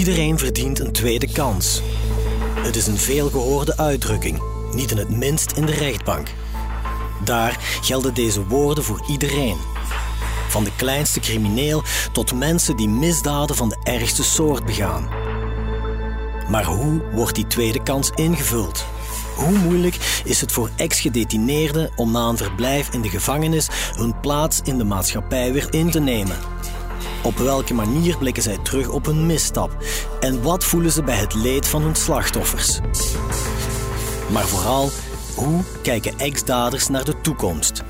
Iedereen verdient een tweede kans. Het is een veelgehoorde uitdrukking, niet in het minst in de rechtbank. Daar gelden deze woorden voor iedereen. Van de kleinste crimineel tot mensen die misdaden van de ergste soort begaan. Maar hoe wordt die tweede kans ingevuld? Hoe moeilijk is het voor ex-gedetineerden om na een verblijf in de gevangenis hun plaats in de maatschappij weer in te nemen? Op welke manier blikken zij terug op hun misstap? En wat voelen ze bij het leed van hun slachtoffers? Maar vooral, hoe kijken ex-daders naar de toekomst?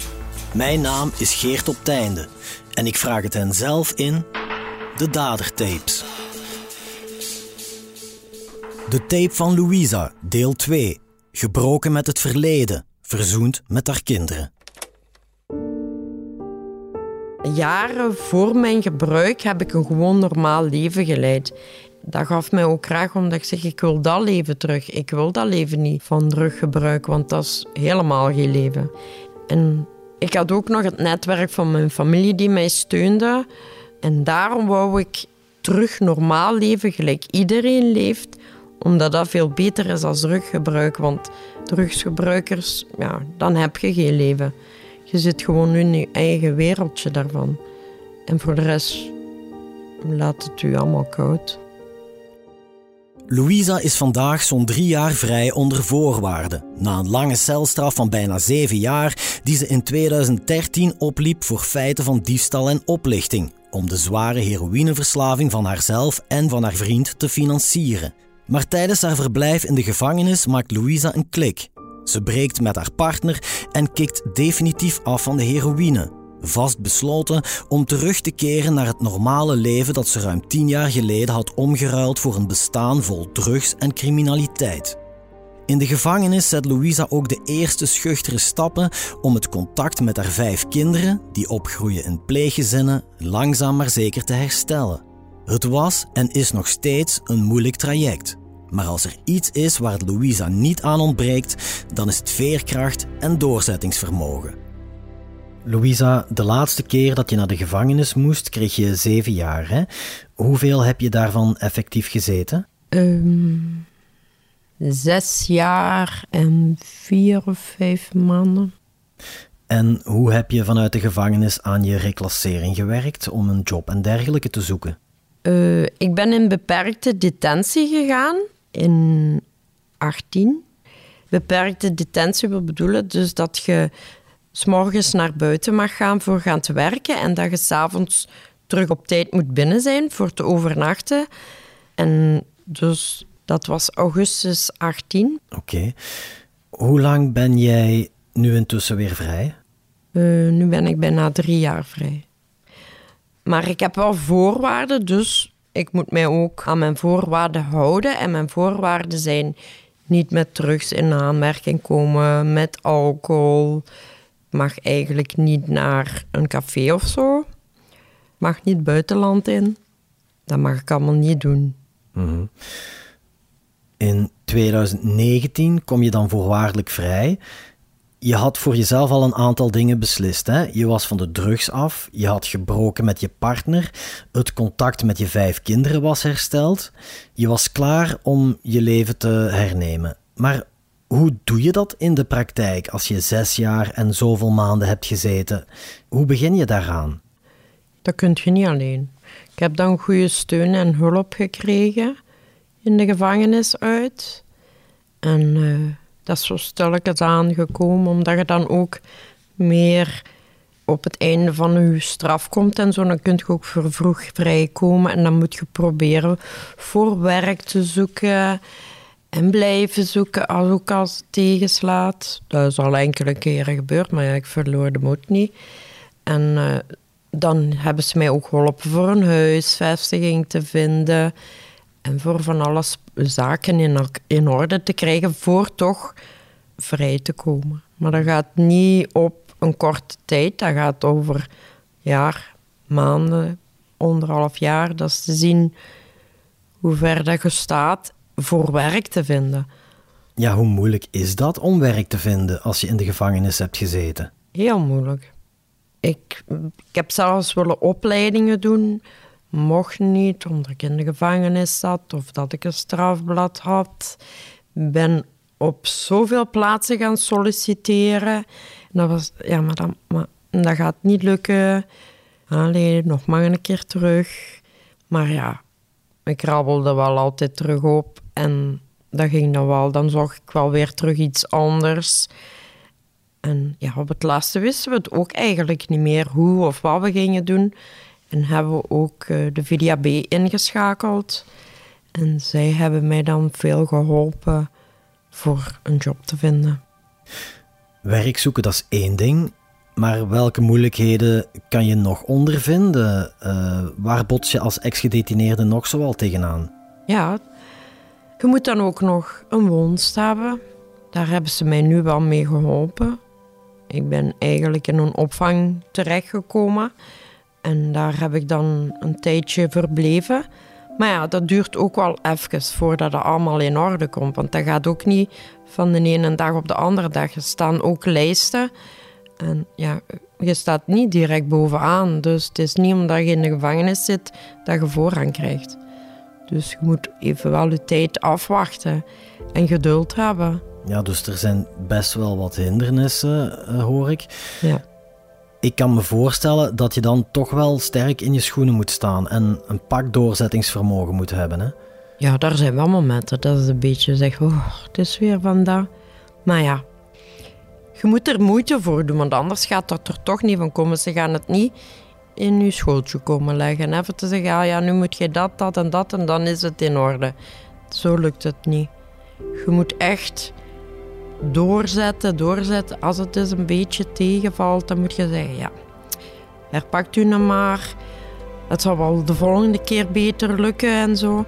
Mijn naam is Geert op Teinde en ik vraag het hen zelf in de Dadertapes. De tape van Louisa, deel 2. Gebroken met het verleden, verzoend met haar kinderen. Jaren voor mijn gebruik heb ik een gewoon normaal leven geleid. Dat gaf mij ook graag omdat ik zeg, ik wil dat leven terug. Ik wil dat leven niet van druggebruik, want dat is helemaal geen leven. En ik had ook nog het netwerk van mijn familie die mij steunde. En daarom wou ik terug normaal leven, gelijk iedereen leeft omdat dat veel beter is als druggebruik. Want drugsgebruikers, ja, dan heb je geen leven. Je zit gewoon in je eigen wereldje daarvan. En voor de rest laat het u allemaal koud. Louisa is vandaag zo'n drie jaar vrij onder voorwaarden. Na een lange celstraf van bijna zeven jaar, die ze in 2013 opliep voor feiten van diefstal en oplichting. Om de zware heroïneverslaving van haarzelf en van haar vriend te financieren. Maar tijdens haar verblijf in de gevangenis maakt Louisa een klik. Ze breekt met haar partner en kikt definitief af van de heroïne. Vast besloten om terug te keren naar het normale leven dat ze ruim tien jaar geleden had omgeruild voor een bestaan vol drugs en criminaliteit. In de gevangenis zet Louisa ook de eerste schuchtere stappen om het contact met haar vijf kinderen, die opgroeien in pleeggezinnen, langzaam maar zeker te herstellen. Het was en is nog steeds een moeilijk traject. Maar als er iets is waar het Louisa niet aan ontbreekt, dan is het veerkracht en doorzettingsvermogen. Louisa, de laatste keer dat je naar de gevangenis moest, kreeg je zeven jaar. Hè? Hoeveel heb je daarvan effectief gezeten? Um, zes jaar en vier of vijf maanden. En hoe heb je vanuit de gevangenis aan je reclassering gewerkt om een job en dergelijke te zoeken? Uh, ik ben in beperkte detentie gegaan in 18. Beperkte detentie wil bedoelen dus dat je s'morgens naar buiten mag gaan voor gaan te werken en dat je s'avonds terug op tijd moet binnen zijn voor te overnachten. En dus dat was augustus 18. Oké. Hoe lang ben jij nu intussen weer vrij? Uh, nu ben ik bijna drie jaar vrij. Maar ik heb wel voorwaarden, dus ik moet mij ook aan mijn voorwaarden houden. En mijn voorwaarden zijn niet met drugs in aanmerking komen, met alcohol. Mag eigenlijk niet naar een café of zo. Mag niet buitenland in. Dat mag ik allemaal niet doen. Mhm. In 2019 kom je dan voorwaardelijk vrij je had voor jezelf al een aantal dingen beslist. Hè? Je was van de drugs af, je had gebroken met je partner, het contact met je vijf kinderen was hersteld. Je was klaar om je leven te hernemen. Maar hoe doe je dat in de praktijk als je zes jaar en zoveel maanden hebt gezeten? Hoe begin je daaraan? Dat kun je niet alleen. Ik heb dan goede steun en hulp gekregen in de gevangenis uit. En uh, dat is zo stilletjes aangekomen, omdat je dan ook meer op het einde van je straf komt en zo. Dan kun je ook voor vroeg vrijkomen en dan moet je proberen voor werk te zoeken en blijven zoeken, als als het tegenslaat. Dat is al enkele keren gebeurd, maar ik verloor de moed niet. En uh, dan hebben ze mij ook geholpen voor een huisvestiging te vinden. En voor van alles zaken in, in orde te krijgen voor toch vrij te komen. Maar dat gaat niet op een korte tijd, dat gaat over jaar, maanden, anderhalf jaar. Dat is te zien hoe ver dat je staat voor werk te vinden. Ja, hoe moeilijk is dat om werk te vinden als je in de gevangenis hebt gezeten? Heel moeilijk. Ik, ik heb zelfs willen opleidingen doen mocht niet, omdat ik in de gevangenis zat of dat ik een strafblad had. Ben op zoveel plaatsen gaan solliciteren. dat was, ja, maar dat, dat gaat niet lukken. Allee, nog maar een keer terug. Maar ja, ik krabbelde wel altijd terug op. En dat ging dan wel. Dan zag ik wel weer terug iets anders. En ja, op het laatste wisten we het ook eigenlijk niet meer hoe of wat we gingen doen. En hebben we ook uh, de VDAB ingeschakeld. En zij hebben mij dan veel geholpen voor een job te vinden. Werk zoeken, dat is één ding. Maar welke moeilijkheden kan je nog ondervinden? Uh, waar bots je als ex-gedetineerde nog zoal tegenaan? Ja, je moet dan ook nog een woonst hebben. Daar hebben ze mij nu wel mee geholpen. Ik ben eigenlijk in een opvang terechtgekomen. En daar heb ik dan een tijdje verbleven. Maar ja, dat duurt ook wel even voordat het allemaal in orde komt. Want dat gaat ook niet van de ene dag op de andere dag. Er staan ook lijsten. En ja, je staat niet direct bovenaan. Dus het is niet omdat je in de gevangenis zit dat je voorrang krijgt. Dus je moet even wel je tijd afwachten en geduld hebben. Ja, dus er zijn best wel wat hindernissen, eh, hoor ik. Ja. Ik kan me voorstellen dat je dan toch wel sterk in je schoenen moet staan en een pak doorzettingsvermogen moet hebben. Hè? Ja, daar zijn wel momenten dat het een beetje zegt, oh, het is weer vandaag. Maar ja, je moet er moeite voor doen, want anders gaat dat er toch niet van komen. Ze gaan het niet in je schootje komen leggen. Even te zeggen, ah ja, nu moet je dat, dat en dat en dan is het in orde. Zo lukt het niet. Je moet echt doorzetten, doorzetten. Als het dus een beetje tegenvalt, dan moet je zeggen, ja, herpakt u hem maar. Het zal wel de volgende keer beter lukken en zo.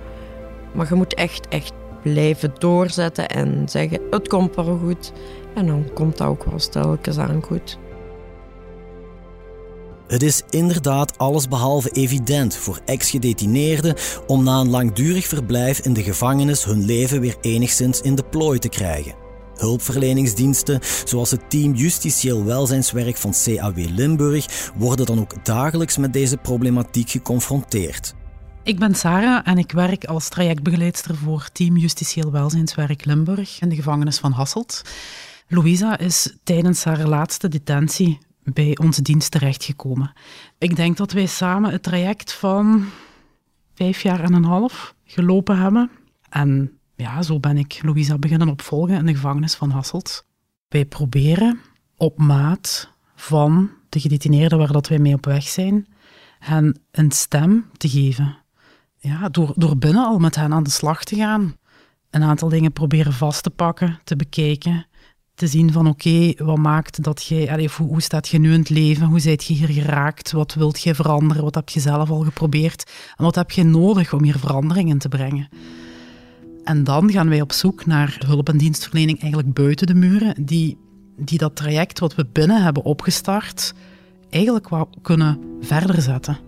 Maar je moet echt, echt blijven doorzetten en zeggen, het komt wel goed. En dan komt dat ook wel stelkens aan goed. Het is inderdaad allesbehalve evident voor ex-gedetineerden om na een langdurig verblijf in de gevangenis hun leven weer enigszins in de plooi te krijgen. Hulpverleningsdiensten, zoals het team Justitieel Welzijnswerk van CAW Limburg, worden dan ook dagelijks met deze problematiek geconfronteerd. Ik ben Sarah en ik werk als trajectbegeleidster voor Team Justitieel Welzijnswerk Limburg in de gevangenis van Hasselt. Louisa is tijdens haar laatste detentie bij onze dienst terechtgekomen. Ik denk dat wij samen het traject van vijf jaar en een half gelopen hebben. En ja, zo ben ik Louisa beginnen opvolgen in de gevangenis van Hasselt. Wij proberen op maat van de gedetineerden waar dat wij mee op weg zijn, hen een stem te geven. Ja, door, door binnen al met hen aan de slag te gaan. Een aantal dingen proberen vast te pakken, te bekijken te zien van oké, wat maakt dat jij, hoe, hoe, staat je nu in het leven, hoe zijt je hier geraakt, wat wilt je veranderen, wat heb je zelf al geprobeerd en wat heb je nodig om hier verandering in te brengen. En dan gaan wij op zoek naar hulp- en dienstverlening eigenlijk buiten de muren, die, die dat traject wat we binnen hebben opgestart, eigenlijk wel kunnen verder zetten.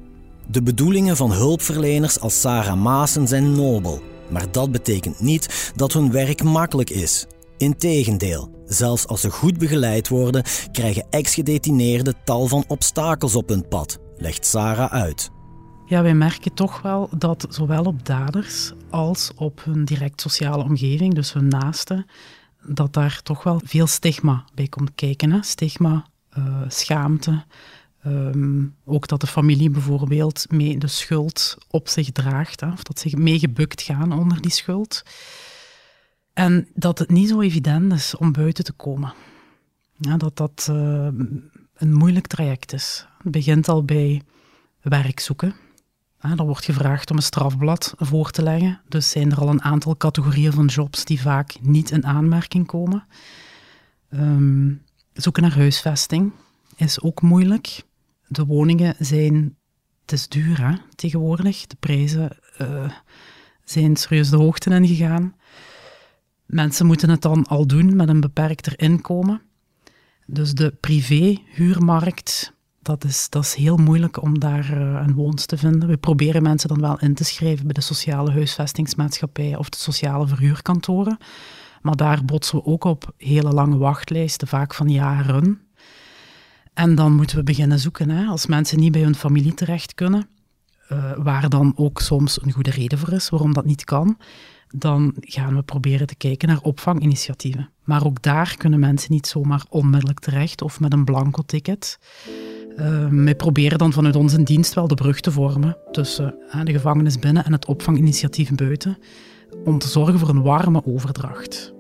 De bedoelingen van hulpverleners als Sarah Maassen zijn nobel, maar dat betekent niet dat hun werk makkelijk is. Integendeel, zelfs als ze goed begeleid worden, krijgen ex-gedetineerden tal van obstakels op hun pad, legt Sarah uit. Ja, wij merken toch wel dat zowel op daders als op hun direct sociale omgeving, dus hun naasten, dat daar toch wel veel stigma bij komt kijken. Hè? Stigma, uh, schaamte, um, ook dat de familie bijvoorbeeld mee de schuld op zich draagt, hè? of dat ze meegebukt gaan onder die schuld. En dat het niet zo evident is om buiten te komen. Ja, dat dat uh, een moeilijk traject is. Het begint al bij werk zoeken. Ja, er wordt gevraagd om een strafblad voor te leggen. Dus zijn er al een aantal categorieën van jobs die vaak niet in aanmerking komen. Um, zoeken naar huisvesting is ook moeilijk. De woningen zijn, het is duur hè, tegenwoordig. De prijzen uh, zijn serieus de hoogte ingegaan. Mensen moeten het dan al doen met een beperkter inkomen. Dus de privé-huurmarkt, dat is, dat is heel moeilijk om daar uh, een woonst te vinden. We proberen mensen dan wel in te schrijven bij de sociale huisvestingsmaatschappijen of de sociale verhuurkantoren. Maar daar botsen we ook op hele lange wachtlijsten, vaak van jaren. En dan moeten we beginnen zoeken. Hè. Als mensen niet bij hun familie terecht kunnen, uh, waar dan ook soms een goede reden voor is waarom dat niet kan, dan gaan we proberen te kijken naar opvanginitiatieven. Maar ook daar kunnen mensen niet zomaar onmiddellijk terecht of met een blanco ticket. Uh, wij proberen dan vanuit onze dienst wel de brug te vormen tussen uh, de gevangenis binnen en het opvanginitiatief buiten, om te zorgen voor een warme overdracht.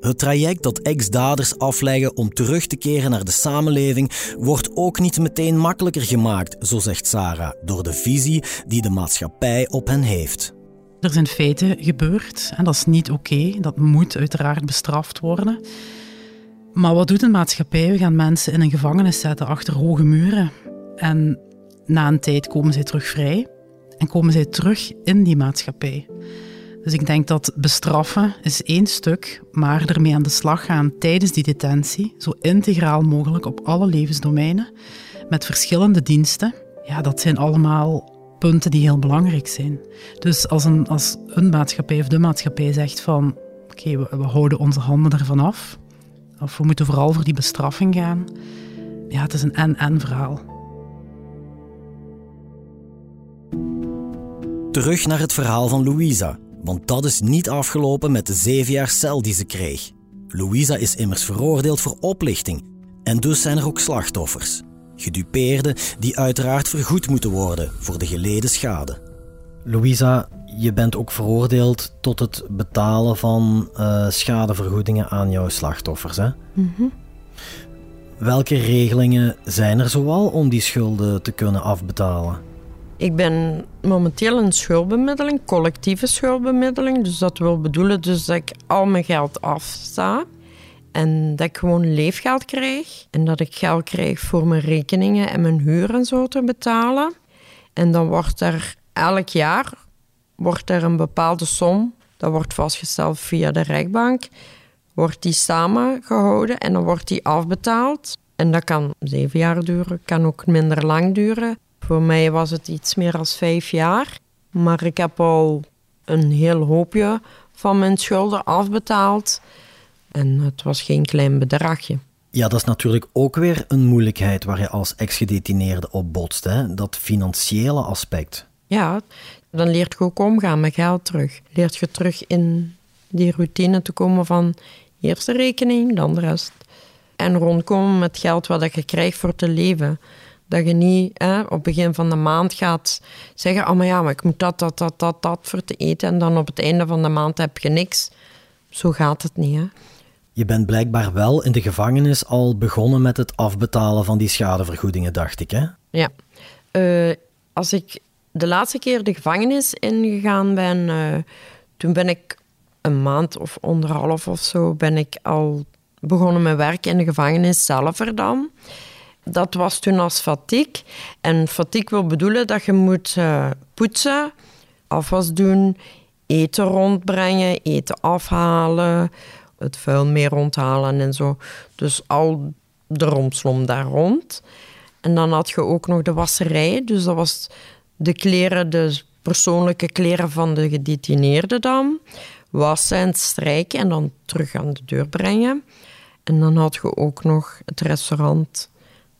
Het traject dat ex-daders afleggen om terug te keren naar de samenleving wordt ook niet meteen makkelijker gemaakt, zo zegt Sarah, door de visie die de maatschappij op hen heeft. Er zijn feiten gebeurd en dat is niet oké. Dat moet uiteraard bestraft worden. Maar wat doet een maatschappij? We gaan mensen in een gevangenis zetten achter hoge muren. En na een tijd komen zij terug vrij en komen zij terug in die maatschappij. Dus ik denk dat bestraffen is één stuk, maar ermee aan de slag gaan tijdens die detentie, zo integraal mogelijk op alle levensdomeinen, met verschillende diensten, ja, dat zijn allemaal punten die heel belangrijk zijn. Dus als een, als een maatschappij of de maatschappij zegt van oké, we, we, houden onze handen ervan af, of we moeten vooral voor die bestraffing gaan, ja, het is een en-en verhaal. Terug naar het verhaal van Louisa, want dat is niet afgelopen met de zeven jaar cel die ze kreeg. Louisa is immers veroordeeld voor oplichting en dus zijn er ook slachtoffers. Gedupeerden die uiteraard vergoed moeten worden voor de geleden schade. Louisa, je bent ook veroordeeld tot het betalen van uh, schadevergoedingen aan jouw slachtoffers. Hè? Mhm. Welke regelingen zijn er zoal om die schulden te kunnen afbetalen? Ik ben momenteel een schuldbemiddeling, collectieve schuldbemiddeling. Dus dat wil bedoelen dus dat ik al mijn geld afsta. En dat ik gewoon leefgeld krijg. En dat ik geld krijg voor mijn rekeningen en mijn huur en zo te betalen. En dan wordt er elk jaar wordt er een bepaalde som, dat wordt vastgesteld via de rechtbank, wordt die samengehouden en dan wordt die afbetaald. En dat kan zeven jaar duren, kan ook minder lang duren. Voor mij was het iets meer dan vijf jaar. Maar ik heb al een heel hoopje van mijn schulden afbetaald. En het was geen klein bedragje. Ja, dat is natuurlijk ook weer een moeilijkheid waar je als ex-gedetineerde op botst. Hè? Dat financiële aspect. Ja, dan leert je ook omgaan met geld terug. Leert je terug in die routine te komen van eerst de rekening, dan de rest. En rondkomen met geld wat je krijgt voor te leven. Dat je niet hè, op het begin van de maand gaat zeggen: Oh, maar ja, maar ik moet dat, dat, dat, dat, dat voor te eten. En dan op het einde van de maand heb je niks. Zo gaat het niet. Hè. Je bent blijkbaar wel in de gevangenis al begonnen met het afbetalen van die schadevergoedingen, dacht ik, hè? Ja. Uh, als ik de laatste keer de gevangenis ingegaan ben, uh, toen ben ik een maand of anderhalf of zo, ben ik al begonnen met werk in de gevangenis zelf er dan. Dat was toen als fatiek. En fatiek wil bedoelen dat je moet uh, poetsen, afwas doen, eten rondbrengen, eten afhalen, het vuil meer ronthalen en zo. Dus al de romslom daar rond. En dan had je ook nog de wasserij. Dus dat was de kleren, de persoonlijke kleren van de gedetineerde dan. Wassen en strijken en dan terug aan de deur brengen. En dan had je ook nog het restaurant.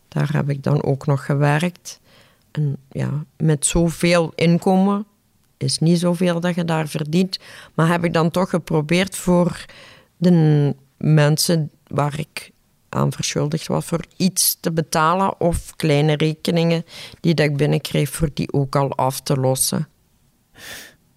Daar heb ik dan ook nog gewerkt. En ja, met zoveel inkomen is niet zoveel dat je daar verdient. Maar heb ik dan toch geprobeerd voor de mensen waar ik aan verschuldigd was voor iets te betalen of kleine rekeningen die dat ik binnenkreeg voor die ook al af te lossen.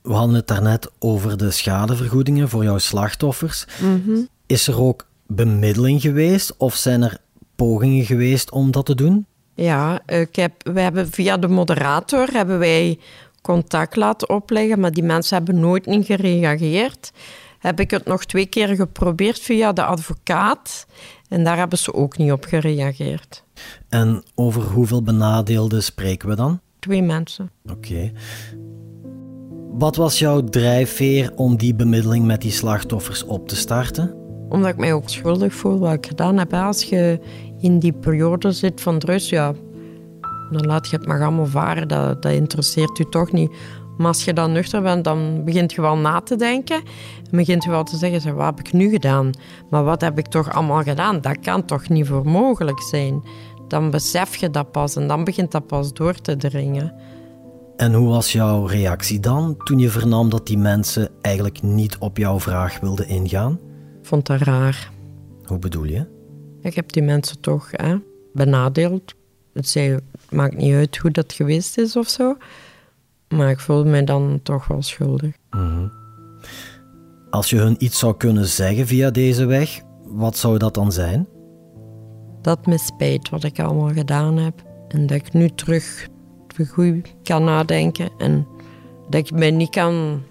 We hadden het daarnet over de schadevergoedingen voor jouw slachtoffers. Mhm. Is er ook bemiddeling geweest of zijn er pogingen geweest om dat te doen? Ja, ik heb, we hebben via de moderator hebben wij contact laten opleggen, maar die mensen hebben nooit niet gereageerd. Heb ik het nog twee keer geprobeerd via de advocaat. En daar hebben ze ook niet op gereageerd. En over hoeveel benadeelden spreken we dan? Twee mensen. Oké. Wat was jouw drijfveer om die bemiddeling met die slachtoffers op te starten? Omdat ik mij ook schuldig voel wat ik gedaan heb. Als je in die periode zit van rust, ja, dan laat je het maar allemaal varen. Dat, dat interesseert u toch niet. Maar als je dan nuchter bent, dan begint je wel na te denken. En begint je wel te zeggen, wat heb ik nu gedaan? Maar wat heb ik toch allemaal gedaan? Dat kan toch niet voor mogelijk zijn? Dan besef je dat pas en dan begint dat pas door te dringen. En hoe was jouw reactie dan toen je vernam dat die mensen eigenlijk niet op jouw vraag wilden ingaan? Ik vond dat raar. Hoe bedoel je? Ik heb die mensen toch hè, benadeeld. Het zei, maakt niet uit hoe dat geweest is of zo. Maar ik voelde me dan toch wel schuldig. Mhm. Als je hun iets zou kunnen zeggen via deze weg, wat zou dat dan zijn? Dat me spijt wat ik allemaal gedaan heb. En dat ik nu terug goed kan nadenken. En dat ik mij niet kan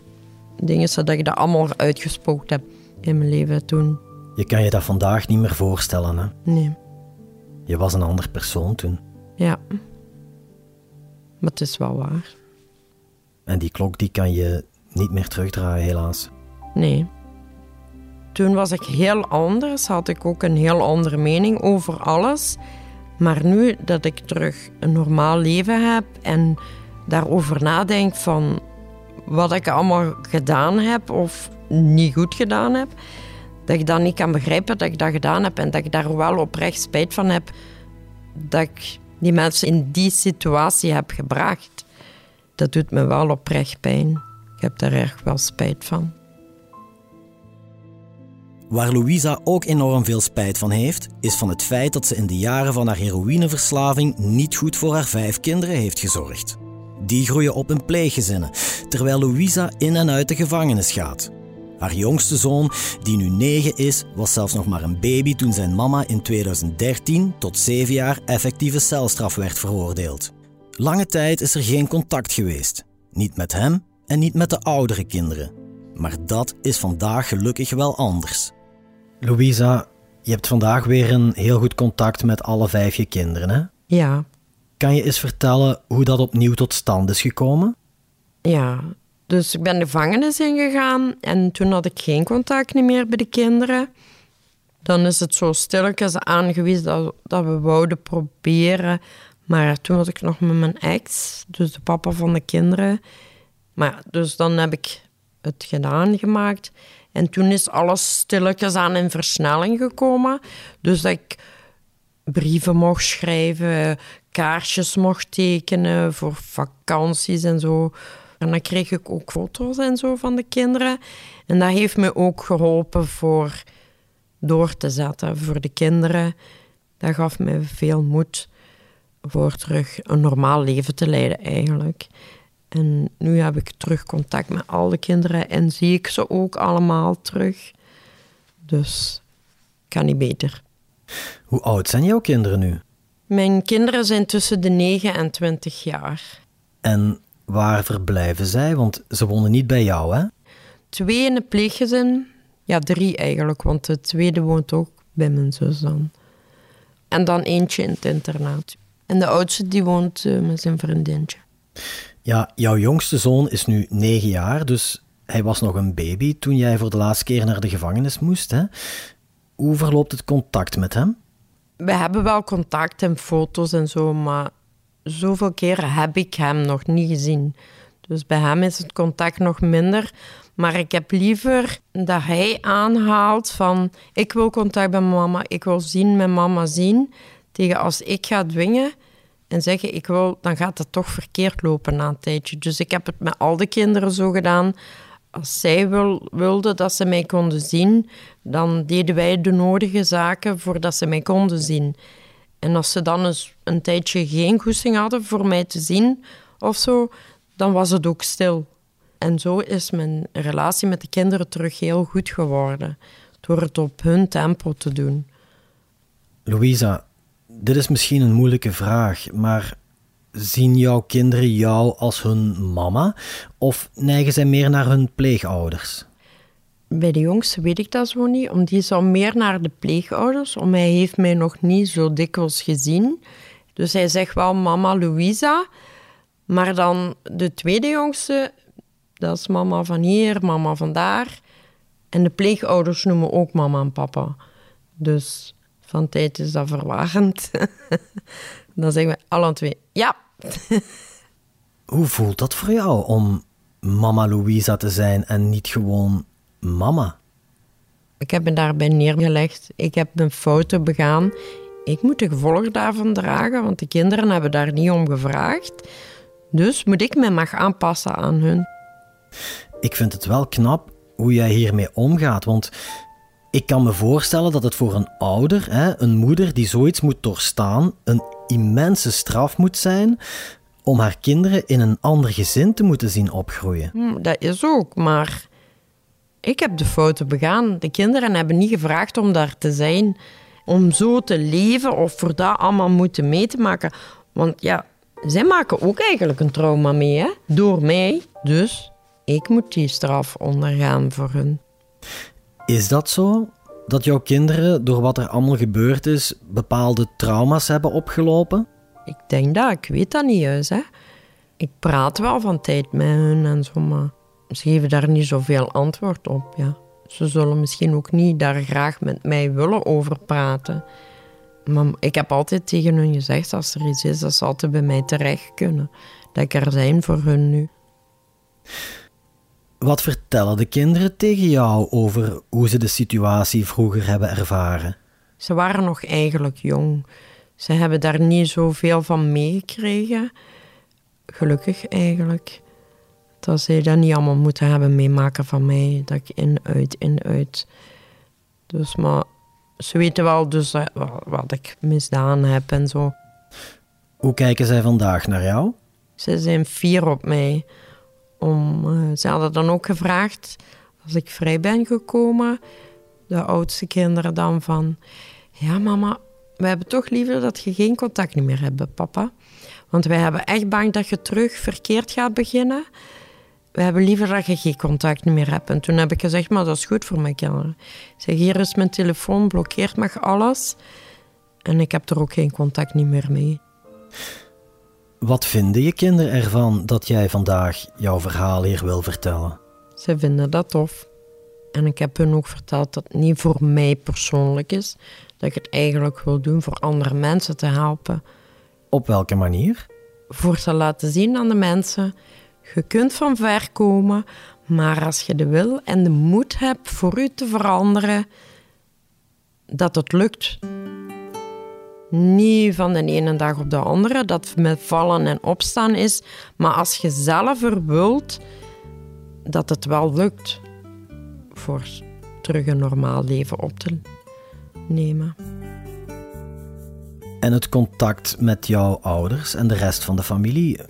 dingen zodat ik dat allemaal uitgespookt heb in mijn leven toen. Je kan je dat vandaag niet meer voorstellen, hè? Nee. Je was een ander persoon toen. Ja. Maar het is wel waar. En die klok die kan je niet meer terugdraaien, helaas. Nee. Toen was ik heel anders, had ik ook een heel andere mening over alles. Maar nu dat ik terug een normaal leven heb en daarover nadenk van wat ik allemaal gedaan heb of niet goed gedaan heb, dat ik dat niet kan begrijpen dat ik dat gedaan heb en dat ik daar wel oprecht spijt van heb dat ik die mensen in die situatie heb gebracht. Dat doet me wel oprecht pijn. Ik heb daar erg wel spijt van. Waar Louisa ook enorm veel spijt van heeft, is van het feit dat ze in de jaren van haar heroïneverslaving niet goed voor haar vijf kinderen heeft gezorgd. Die groeien op in pleeggezinnen, terwijl Louisa in en uit de gevangenis gaat. Haar jongste zoon, die nu negen is, was zelfs nog maar een baby toen zijn mama in 2013 tot zeven jaar effectieve celstraf werd veroordeeld. Lange tijd is er geen contact geweest. Niet met hem en niet met de oudere kinderen. Maar dat is vandaag gelukkig wel anders. Louisa, je hebt vandaag weer een heel goed contact met alle vijf je kinderen, hè? Ja. Kan je eens vertellen hoe dat opnieuw tot stand is gekomen? Ja, dus ik ben de gevangenis ingegaan en toen had ik geen contact meer bij de kinderen. Dan is het zo stilletjes aangewezen dat, dat we wouden proberen. Maar toen was ik nog met mijn ex, dus de papa van de kinderen. Maar dus dan heb ik het gedaan gemaakt. En toen is alles stilletjes aan in versnelling gekomen. Dus dat ik brieven mocht schrijven, kaarsjes mocht tekenen voor vakanties en zo. En dan kreeg ik ook foto's en zo van de kinderen. En dat heeft me ook geholpen voor door te zetten voor de kinderen. Dat gaf me veel moed voor terug een normaal leven te leiden eigenlijk. En nu heb ik terug contact met alle kinderen en zie ik ze ook allemaal terug. Dus kan niet beter. Hoe oud zijn jouw kinderen nu? Mijn kinderen zijn tussen de 9 en 20 jaar. En waar verblijven zij? Want ze wonen niet bij jou, hè? Twee in een pleeggezin. Ja, drie eigenlijk, want de tweede woont ook bij mijn zus dan. En dan eentje in het internaat. En de oudste die woont uh, met zijn vriendinnetje. Ja, jouw jongste zoon is nu negen jaar, dus hij was nog een baby toen jij voor de laatste keer naar de gevangenis moest. Hè? Hoe verloopt het contact met hem? We hebben wel contact en foto's en zo, maar zoveel keren heb ik hem nog niet gezien. Dus bij hem is het contact nog minder. Maar ik heb liever dat hij aanhaalt van ik wil contact met mama, ik wil zien met mama zien, tegen als ik ga dwingen en zeggen ik wil, dan gaat het toch verkeerd lopen na een tijdje. Dus ik heb het met al de kinderen zo gedaan. Als zij wil, wilden dat ze mij konden zien, dan deden wij de nodige zaken voordat ze mij konden zien. En als ze dan eens een tijdje geen goesting hadden voor mij te zien of zo, dan was het ook stil. En zo is mijn relatie met de kinderen terug heel goed geworden. Door het op hun tempo te doen. Louisa, dit is misschien een moeilijke vraag, maar zien jouw kinderen jou als hun mama of neigen zij meer naar hun pleegouders? Bij de jongste weet ik dat zo niet, omdat die zou meer naar de pleegouders, omdat hij heeft mij nog niet zo dikwijls gezien. Dus hij zegt wel mama Louisa, maar dan de tweede jongste, dat is mama van hier, mama van daar. En de pleegouders noemen ook mama en papa. Dus van tijd is dat verwarrend. dan zeggen we alle twee ja. Hoe voelt dat voor jou om mama Louisa te zijn en niet gewoon mama? Ik heb me daarbij neergelegd. Ik heb een foto begaan. Ik moet de gevolgen daarvan dragen, want de kinderen hebben daar niet om gevraagd. Dus moet ik me mag aanpassen aan hun. Ik vind het wel knap hoe jij hiermee omgaat, want ik kan me voorstellen dat het voor een ouder, hè, een moeder die zoiets moet doorstaan, een immense straf moet zijn om haar kinderen in een ander gezin te moeten zien opgroeien. Hm, dat is ook, maar ik heb de fouten begaan. De kinderen hebben niet gevraagd om daar te zijn, om zo te leven of voor dat allemaal moeten mee te maken. Want ja, zij maken ook eigenlijk een trauma mee, door mij. Dus ik moet die straf ondergaan voor hun. Is dat zo? Dat jouw kinderen, door wat er allemaal gebeurd is, bepaalde trauma's hebben opgelopen? Ik denk dat, ik weet dat niet juist. Hè. Ik praat wel van tijd met hun en zo, maar ze geven daar niet zoveel antwoord op. Ja. Ze zullen misschien ook niet daar graag met mij willen over praten. Maar ik heb altijd tegen hun gezegd, als er iets is, dat ze altijd bij mij terecht kunnen. Dat ik er zijn voor hun nu. Wat vertellen de kinderen tegen jou over hoe ze de situatie vroeger hebben ervaren? Ze waren nog eigenlijk jong. Ze hebben daar niet zoveel van meegekregen. Gelukkig eigenlijk. Dat ze dat niet allemaal moeten hebben meemaken van mij. Dat ik in, uit, in, uit. Dus maar ze weten wel dus wat ik misdaan heb en zo. Hoe kijken zij vandaag naar jou? Ze zijn fier op mij. Om, uh, ze hadden dan ook gevraagd, als ik vrij ben gekomen, de oudste kinderen dan van... Ja, mama, we hebben toch liever dat je geen contact meer hebt met papa. Want wij hebben echt bang dat je terug verkeerd gaat beginnen. We hebben liever dat je geen contact meer hebt. En toen heb ik gezegd, maar dat is goed voor mijn kinderen. Ik zeg, hier is mijn telefoon, blokkeert mag alles. En ik heb er ook geen contact meer mee. Wat vinden je kinderen ervan dat jij vandaag jouw verhaal hier wil vertellen? Ze vinden dat tof. En ik heb hun ook verteld dat het niet voor mij persoonlijk is. Dat ik het eigenlijk wil doen voor andere mensen te helpen. Op welke manier? Voor te laten zien aan de mensen: je kunt van ver komen, maar als je de wil en de moed hebt voor u te veranderen, dat het lukt. Niet van de ene dag op de andere, dat het met vallen en opstaan is, maar als je zelf er wilt, dat het wel lukt voor terug een normaal leven op te nemen. En het contact met jouw ouders en de rest van de familie,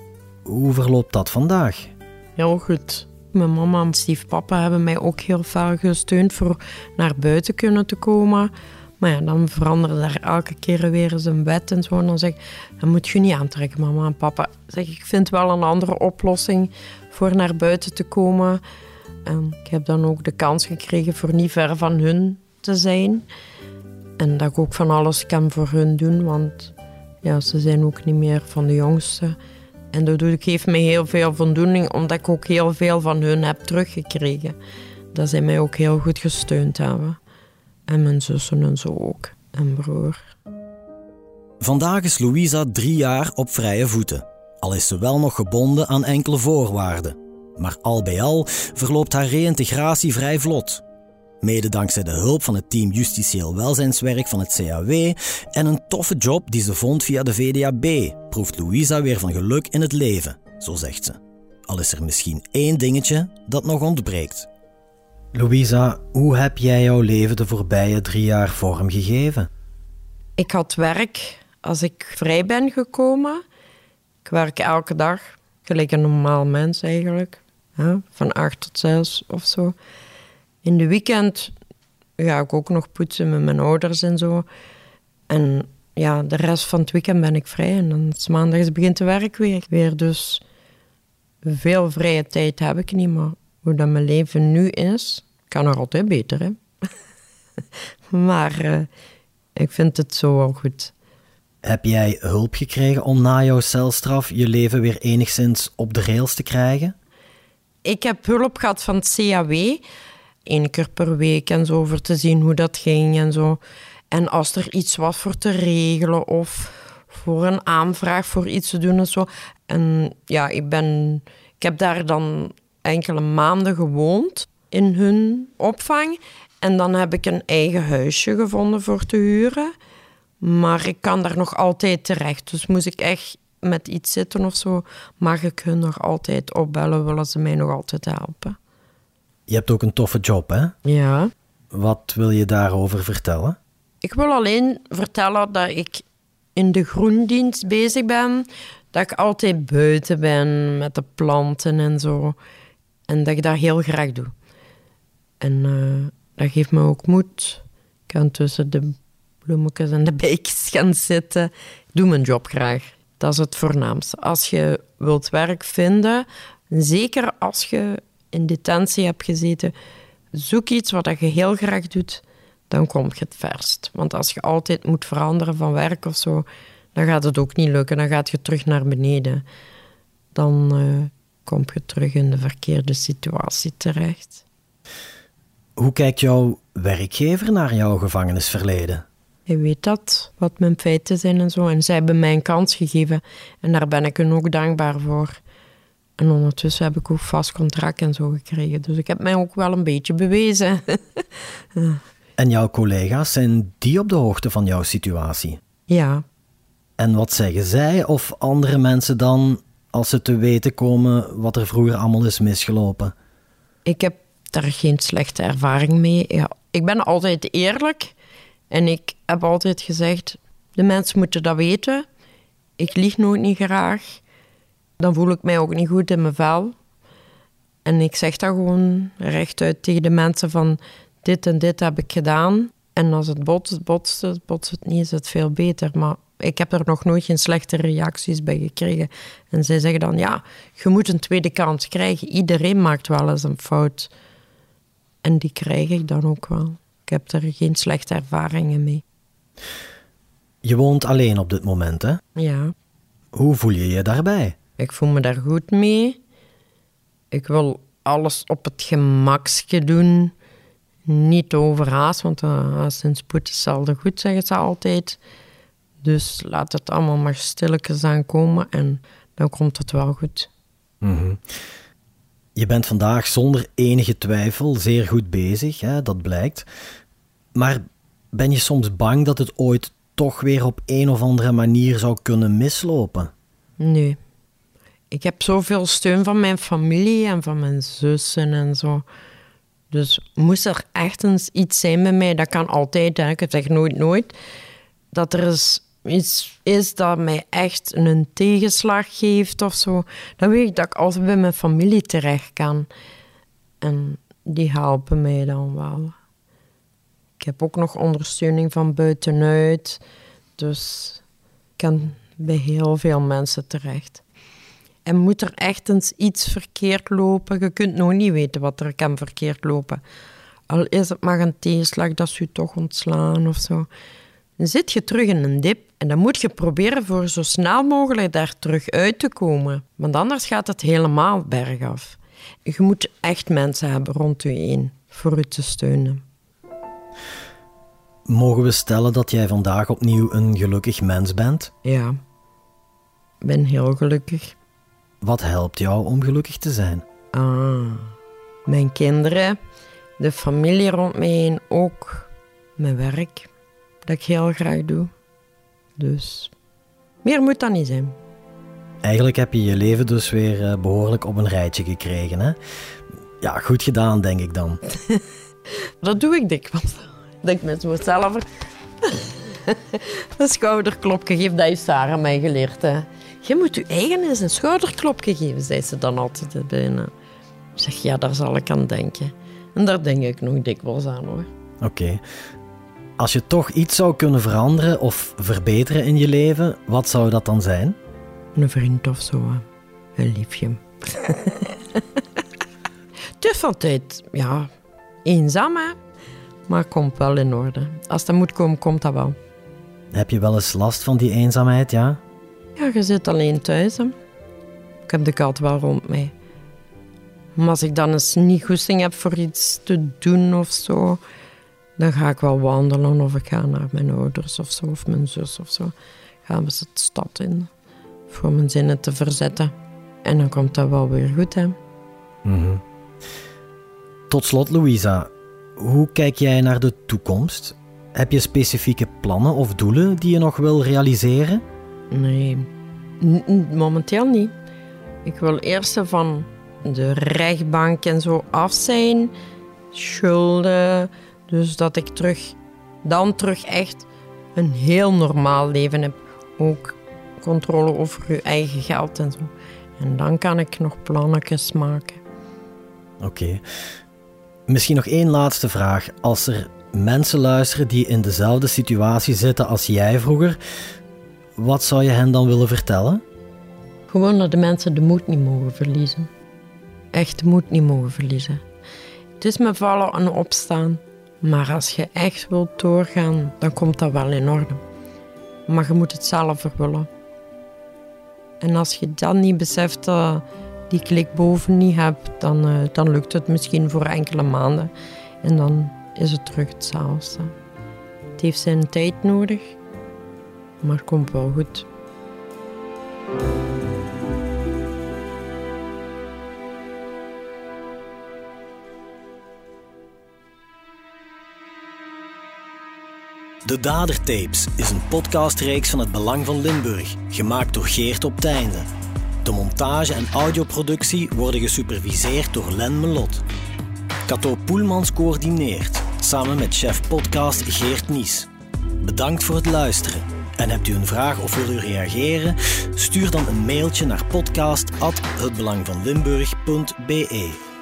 hoe verloopt dat vandaag? Heel goed. Mijn mama en stiefpapa hebben mij ook heel veel gesteund voor naar buiten kunnen te komen. Maar dan veranderde daar elke keer weer eens een wet en zo. En dan zeg ik, dat moet je niet aantrekken, mama en papa. Zeg ik, vind wel een andere oplossing voor naar buiten te komen. En ik heb dan ook de kans gekregen voor niet ver van hun te zijn. En dat ik ook van alles kan voor hun doen, want ja, ze zijn ook niet meer van de jongste. En dat geeft me heel veel voldoening, omdat ik ook heel veel van hun heb teruggekregen. Dat zij mij ook heel goed gesteund hebben. En mijn zussen en zo ook. En broer. Vandaag is Louisa drie jaar op vrije voeten. Al is ze wel nog gebonden aan enkele voorwaarden. Maar al bij al verloopt haar reïntegratie vrij vlot. Mede dankzij de hulp van het team Justitieel Welzijnswerk van het CAW en een toffe job die ze vond via de VDAB, proeft Louisa weer van geluk in het leven, zo zegt ze. Al is er misschien één dingetje dat nog ontbreekt. Louisa, hoe heb jij jouw leven de voorbije drie jaar vormgegeven? Ik had werk als ik vrij ben gekomen. Ik werk elke dag, gelijk een normaal mens eigenlijk. Van acht tot zes of zo. In de weekend ga ik ook nog poetsen met mijn ouders en zo. En ja, de rest van het weekend ben ik vrij. En dan is maandags begint de werk weer. weer. Dus veel vrije tijd heb ik niet. Maar hoe dat mijn leven nu is, kan er altijd beter. Hè? maar uh, ik vind het zo wel goed. Heb jij hulp gekregen om na jouw celstraf je leven weer enigszins op de rails te krijgen? Ik heb hulp gehad van het CAW één keer per week en zo, voor te zien hoe dat ging en zo. En als er iets was voor te regelen of voor een aanvraag voor iets te doen en zo. En ja, ik ben... Ik heb daar dan enkele maanden gewoond in hun opvang. En dan heb ik een eigen huisje gevonden voor te huren. Maar ik kan daar nog altijd terecht. Dus moest ik echt met iets zitten of zo, mag ik hun nog altijd opbellen, willen ze mij nog altijd helpen. Je hebt ook een toffe job, hè? Ja. Wat wil je daarover vertellen? Ik wil alleen vertellen dat ik in de groendienst bezig ben. Dat ik altijd buiten ben met de planten en zo. En dat ik dat heel graag doe. En uh, dat geeft me ook moed. Ik kan tussen de bloemetjes en de beekjes gaan zitten. Ik doe mijn job graag. Dat is het voornaamste. Als je wilt werk vinden, zeker als je in detentie hebt gezeten, zoek iets wat je heel graag doet, dan kom je het verst. Want als je altijd moet veranderen van werk of zo, dan gaat het ook niet lukken. Dan gaat je terug naar beneden. Dan uh, kom je terug in de verkeerde situatie terecht. Hoe kijkt jouw werkgever naar jouw gevangenisverleden? Hij weet dat, wat mijn feiten zijn en zo. En zij hebben mij een kans gegeven. En daar ben ik hen ook dankbaar voor. En ondertussen heb ik ook vast contract en zo gekregen. Dus ik heb mij ook wel een beetje bewezen. en jouw collega's, zijn die op de hoogte van jouw situatie? Ja. En wat zeggen zij of andere mensen dan als ze te weten komen wat er vroeger allemaal is misgelopen? Ik heb daar geen slechte ervaring mee. Ja, ik ben altijd eerlijk en ik heb altijd gezegd: de mensen moeten dat weten. Ik lieg nooit niet graag. Dan voel ik mij ook niet goed in mijn vel. En ik zeg dat gewoon rechtuit tegen de mensen van dit en dit heb ik gedaan. En als het botst, botst het, botst het niet, is het veel beter. Maar ik heb er nog nooit geen slechte reacties bij gekregen. En zij zeggen dan, ja, je moet een tweede kans krijgen. Iedereen maakt wel eens een fout. En die krijg ik dan ook wel. Ik heb er geen slechte ervaringen mee. Je woont alleen op dit moment, hè? Ja. Hoe voel je je daarbij? Ik voel me daar goed mee. Ik wil alles op het gemakske doen. Niet overhaast, want als een spoed is zelden goed, zeggen ze altijd. Dus laat het allemaal maar stilletjes aankomen en dan komt het wel goed. Mm Je bent vandaag zonder enige twijfel zeer goed bezig, hè, dat blijkt. Maar ben je soms bang dat het ooit toch weer op een of andere manier zou kunnen mislopen? Nee. Ik heb zoveel steun van mijn familie en van mijn zussen en zo. Dus moest er echt eens iets zijn met mij, dat kan altijd, hè. ik zeg nooit nooit, dat er eens iets is dat mij echt een tegenslag geeft of zo, dan weet ik dat ik altijd bij mijn familie terecht kan. En die helpen mij dan wel. Ik heb ook nog ondersteuning van buitenuit, dus ik kan bij heel veel mensen terecht. En moet er echt eens iets verkeerd lopen, je kunt nog niet weten wat er kan verkeerd lopen. Al is het maar een tegenslag dat ze je toch ontslaan of zo. Dan zit je terug in een dip en dan moet je proberen voor zo snel mogelijk daar terug uit te komen. Want anders gaat het helemaal bergaf. Je moet echt mensen hebben rond je heen voor u te steunen. Mogen we stellen dat jij vandaag opnieuw een gelukkig mens bent? Ja, ik ben heel gelukkig. Wat helpt jou om gelukkig te zijn? Ah, mijn kinderen, de familie rond me heen, ook mijn werk, dat ik heel graag doe. Dus meer moet dat niet zijn. Eigenlijk heb je je leven dus weer eh, behoorlijk op een rijtje gekregen, hè? Ja, goed gedaan, denk ik dan. dat doe ik dikwijls. Dat ik met mezelf een schouderklopje geef. Dat heeft Sarah mij geleerd, hè. Je moet je eigen eens een schouderklopje geven, zei ze dan altijd bijna. Ik zeg, ja, daar zal ik aan denken. En daar denk ik nog dikwijls aan, hoor. Oké. Als je toch iets zou kunnen veranderen of verbeteren in je leven, wat zou dat dan zijn? Een vriend of zo. Een liefje. het is altijd, ja, eenzaam, hè. Maar komt wel in orde. Als dat moet komen, komt dat wel. Heb je wel eens last van die eenzaamheid, ja? Ja, je zit alleen thuis. Hè. Ik heb de kat wel rond mij. Maar als ik dan eens niet goesting heb voor iets te doen of zo, dan ga ik wel wandelen of ik ga naar mijn ouders of zo, of mijn zus of zo. Gaan we de stad in voor mijn zinnen te verzetten. En dan komt dat wel weer goed, hè. Mm Tot slot, Louisa, hoe kijk jij naar de toekomst? Heb je specifieke plannen of doelen die je nog wil realiseren? Nee, momenteel niet. Ik wil eerst van de rechtbank en zo af zijn. Schulden. Dus dat ik terug, dan terug echt een heel normaal leven heb. Ook controle over je eigen geld en zo. En dan kan ik nog plannetjes maken. Oké. Misschien nog één laatste vraag. Als er mensen luisteren die in dezelfde situatie zitten als jij vroeger, wat zou je hen dan willen vertellen? Gewoon dat de mensen de moed niet mogen verliezen. Echt de moed niet mogen verliezen. Het is me vallen en opstaan. Maar als je echt wilt doorgaan, dan komt dat wel in orde. Maar je moet het zelf willen. En als je dan niet beseft dat die klik boven niet hebt, dan, uh, dan lukt het misschien voor enkele maanden. En dan is het terug hetzelfde. Het heeft zijn tijd nodig, maar het komt wel goed. De Dadertapes is een podcastreeks van het Belang van Limburg, gemaakt door Geert op Teinde. De montage en audioproductie worden gesuperviseerd door Len Melot. Cato Poelmans coördineert, samen met chef podcast Geert Nies. Bedankt voor het luisteren. En hebt u een vraag of wilt u reageren? Stuur dan een mailtje naar podcast.hetbelangvanlimburg.be.